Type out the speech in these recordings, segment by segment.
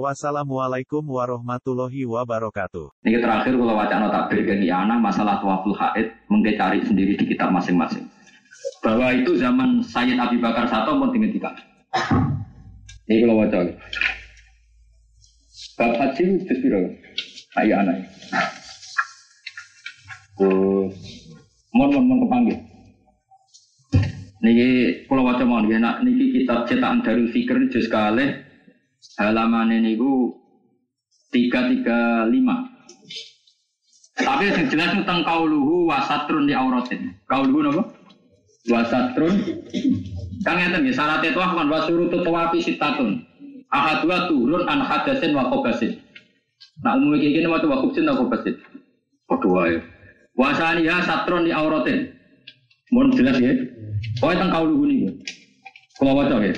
Wassalamualaikum warahmatullahi wabarakatuh. Ini terakhir kalau wacana takbir ke anak masalah tuaful haid mungkin cari sendiri di kitab masing-masing. Bahwa itu zaman Sayyid Abi Bakar Sato pun tiga. Ini kalau wacana. Bab haji itu biro. Ayo anak. Mon mon mon kepanggil. Niki kalau wacana mau niki kitab cetakan dari Fikir juz kalih halaman ini ku tiga tiga lima. Tapi yang jelas tentang kauluhu wasatrun di auratin. Kauluhu apa? Wasatrun. Kang ngeten nggih syarat itu kan wasurutu tawafi sitatun. Ahadua turun an hadasin wa qabasin. Nah umumnya kayak gini waktu wakub sin wa qabasin. Padha wae. Wasaniha satron di auratin. Mohon jelas ya. Pokoknya tentang kauluhu niku. Kalau waca ya.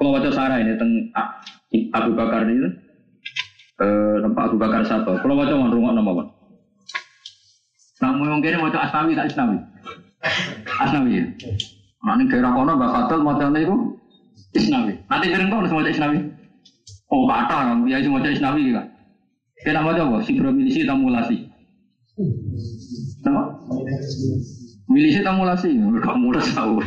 Kalau waca sarah ini tentang Abu Bakar ini eh tempat Abu Bakar satu. Kalau waca mau rumah nama apa? Namun yang kini waca Asnawi tak Asnawi. Asnawi ya. Ini daerah kono Mbak Fatul modelnya itu Isnawi. Nanti sering kau mau Isnawi. Oh kata kan, ya cuma waca Isnawi kan. Kita nama apa? Sibromilisi tamulasi. Nama? Milisi tamulasi, enggak mulai tahu.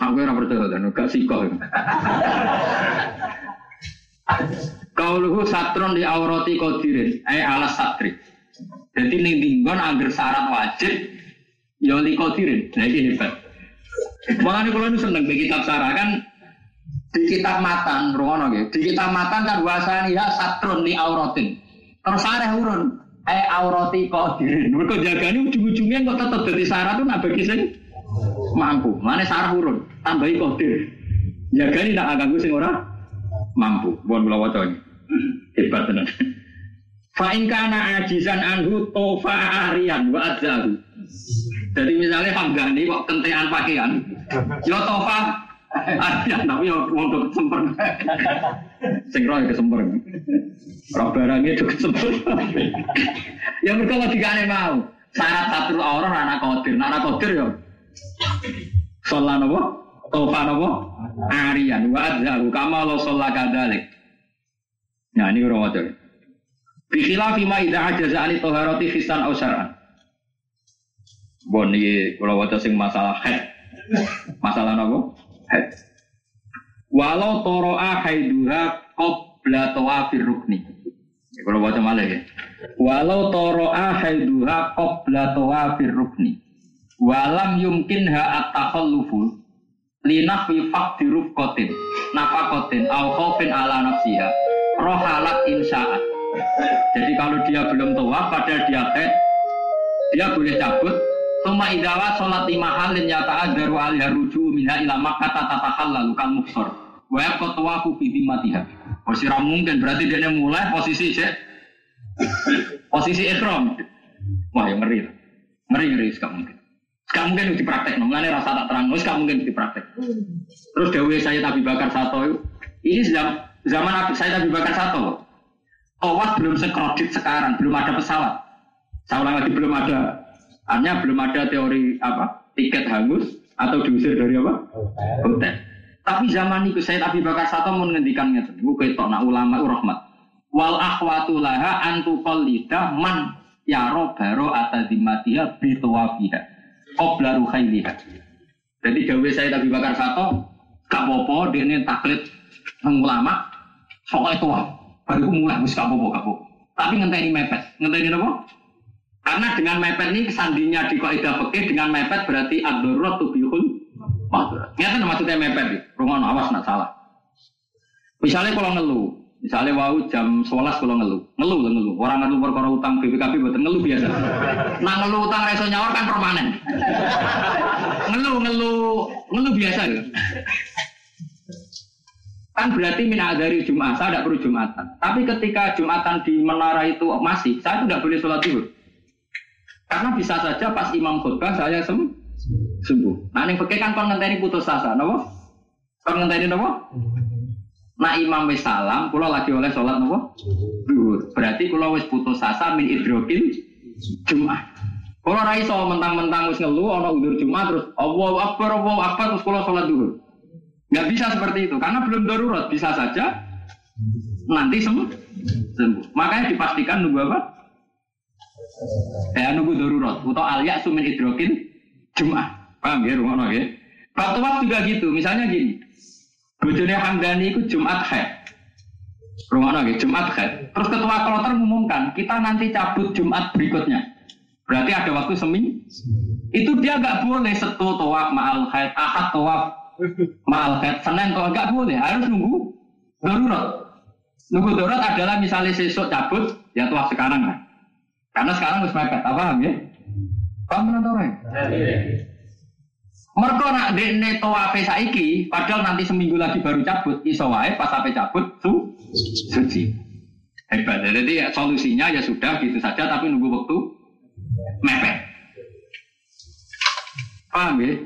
Aku ora percaya dan gak sikoh. Kauluhu satron di aurati kodirin, eh alas satri. Jadi ning dinggon angger syarat wajib, ya li kodirin. Nah ini hebat. Makanya kalau ini seneng di kitab sarah kan di kitab matan, rungono gitu. Di kitab matan kan wasani ya satron di auratin. Terus sareh urun, eh aurati qadirin. Mergo jagane ujung-ujungnya kok tetep dadi syarat tuh nak bagi sing mampu. Mane sarah urun, tambahi qadir. Jagane nak ganggu sing ora mampu. Bon kula waca iki. Hebat tenan. Fa in kana ajizan anhu tofa arian wa adzahu. Jadi misalnya hanggani kok kentean pakaian, yo tofa arian tapi yo wong kesemper. Sing roh kesemper. Roh barangnya itu kesemper. ya mereka logikane mau. Syarat satu orang anak kodir, anak kodir yo. Sholat apa? Tofa apa? Arian wa adzahu kama lo sholat kadalik. Nah ini orang wajar. Bikhilah fima idha ajaza ani toharoti fisan au. Bon ini kalau wajar sing masalah head. Masalah apa? Head. Walau toro'a haiduha qabla tawafir rukni. Ya, kalau baca malah ya. Walau toro'a haiduha qabla tawafir rukni. Walam yumkinha at-takhallufu linahwi faqdi rufqatin nafaqatin au khaufin ala nafsiha rohalat insya'at. Jadi kalau dia belum tawaf padahal dia head, dia boleh cabut Tuma idawa sholat lima halin yata adaru alih ruju minha ila kata tata hal lalu kal muksor. Wa kotowa kubi matiha. Posisi mungkin berarti dia mulai posisi cek posisi ekrom. Wah yang ngeri, ngeri ngeri sekali mungkin. Sekarang mungkin dipraktek, namanya rasa tak terang, sekarang mungkin dipraktek. Terus Dewi saya Nabi Bakar Sato ini zaman zaman saya Nabi Bakar Sato. Awas belum sekredit sekarang, belum ada pesawat. Saya ulang lagi belum ada Artinya belum ada teori apa tiket hangus atau diusir dari apa hotel. Tapi zaman itu saya Abi Bakar Sato menghentikannya. Gue ketok nak ulama rahmat. Wal akhwatu laha antu qallida man yaro baro atadimatiha bitawafiha qabla ruhailiha. Jadi gawe saya Abi Bakar Sato gak dia ini taklid ulama soal itu baru mulai mus gak popo gak popo. Tapi ngenteni mepet, ngenteni apa? Karena dengan mepet ini sandinya di kaidah fikih dengan mepet berarti ad-darurat tubihul mahdurat. Nyata maksudnya mepet ya. Rumah awas nak salah. Misalnya kalau ngeluh, misalnya wau jam 11 kalau ngeluh, ngeluh lah ngeluh. Orang ngeluh perkara utang BPKB betul ngeluh biasa. Nah ngeluh utang reso nyawar kan permanen. ngeluh ngeluh ngeluh biasa ya. Kan berarti min dari Jumat, saya tidak perlu Jumatan. Tapi ketika Jumatan di menara itu masih, saya tidak boleh sholat zuhur. Karena bisa saja pas imam khutbah saya sem sembuh. Nah, yang pakai kan kon ngenteni putus asa, nopo? Kon ngenteni nopo? Nah imam wis salam, kula lagi oleh sholat nopo? Zuhur. Berarti kula wis putus asa min idrokil Jumat. Kalau rai so mentang-mentang wis ngeluh ana udur Jumat terus Allahu Akbar Allahu Akbar terus kula sholat zuhur. Nggak bisa seperti itu, karena belum darurat. Bisa saja nanti sembuh. sembuh. Makanya dipastikan nunggu apa? Ya nunggu darurat. Atau alia sumin hidrokin Jumat. Paham ya, rumah ya? Waktu waktu juga gitu. Misalnya gini. Bojone Hamdani itu Jumat haid. Rumah ya, Jumat haid. Terus ketua kloter mengumumkan, kita nanti cabut Jumat berikutnya. Berarti ada waktu seminggu. Itu dia nggak boleh setu tawaf ma'al haid, ahad tawaf Mal kayak Senin kalau enggak boleh, harus nunggu darurat. Nunggu darurat adalah misalnya sesuk cabut, ya tua sekarang kan. Karena sekarang harus mepet, apa paham ya? Paham menonton ya? Mereka nak dekne tawafe saiki, padahal nanti seminggu lagi baru cabut, iso wae pas sampai cabut su suci. Hebat. Jadi ya, solusinya ya sudah gitu saja, tapi nunggu waktu mepet. Paham ya?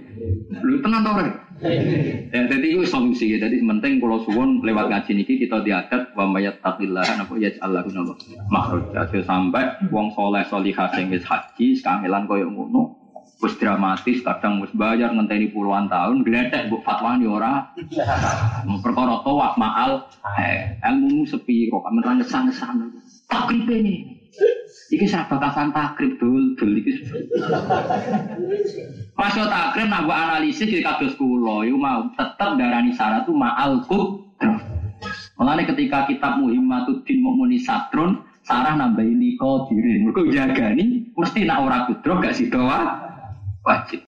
Lu tenang tau Ya, jadi itu solusi ya. Jadi penting kalau suwon lewat ngaji niki kita diadat wa mayat takillah napa ya Allah napa makhraj. Jadi sampai wong soleh solihah sing wis haji kangelan koyo ngono wis dramatis kadang wis bayar ngenteni puluhan tahun gledek mbok fatwani ora perkara tawaf maal eh ilmu sepi kok amen ngesan-ngesan takripe ini Iki sabatasan takrib dul dul iki. Masuk takrib nak buat analisis di kados kula yo mau tetep darani syarat tu ma'al qudrah. Mulane ketika kitab Muhimmatuddin Mukmini Satron sarah nambahi liko diri. Mergo jagani mesti nak ora kudroh gak sido wajib.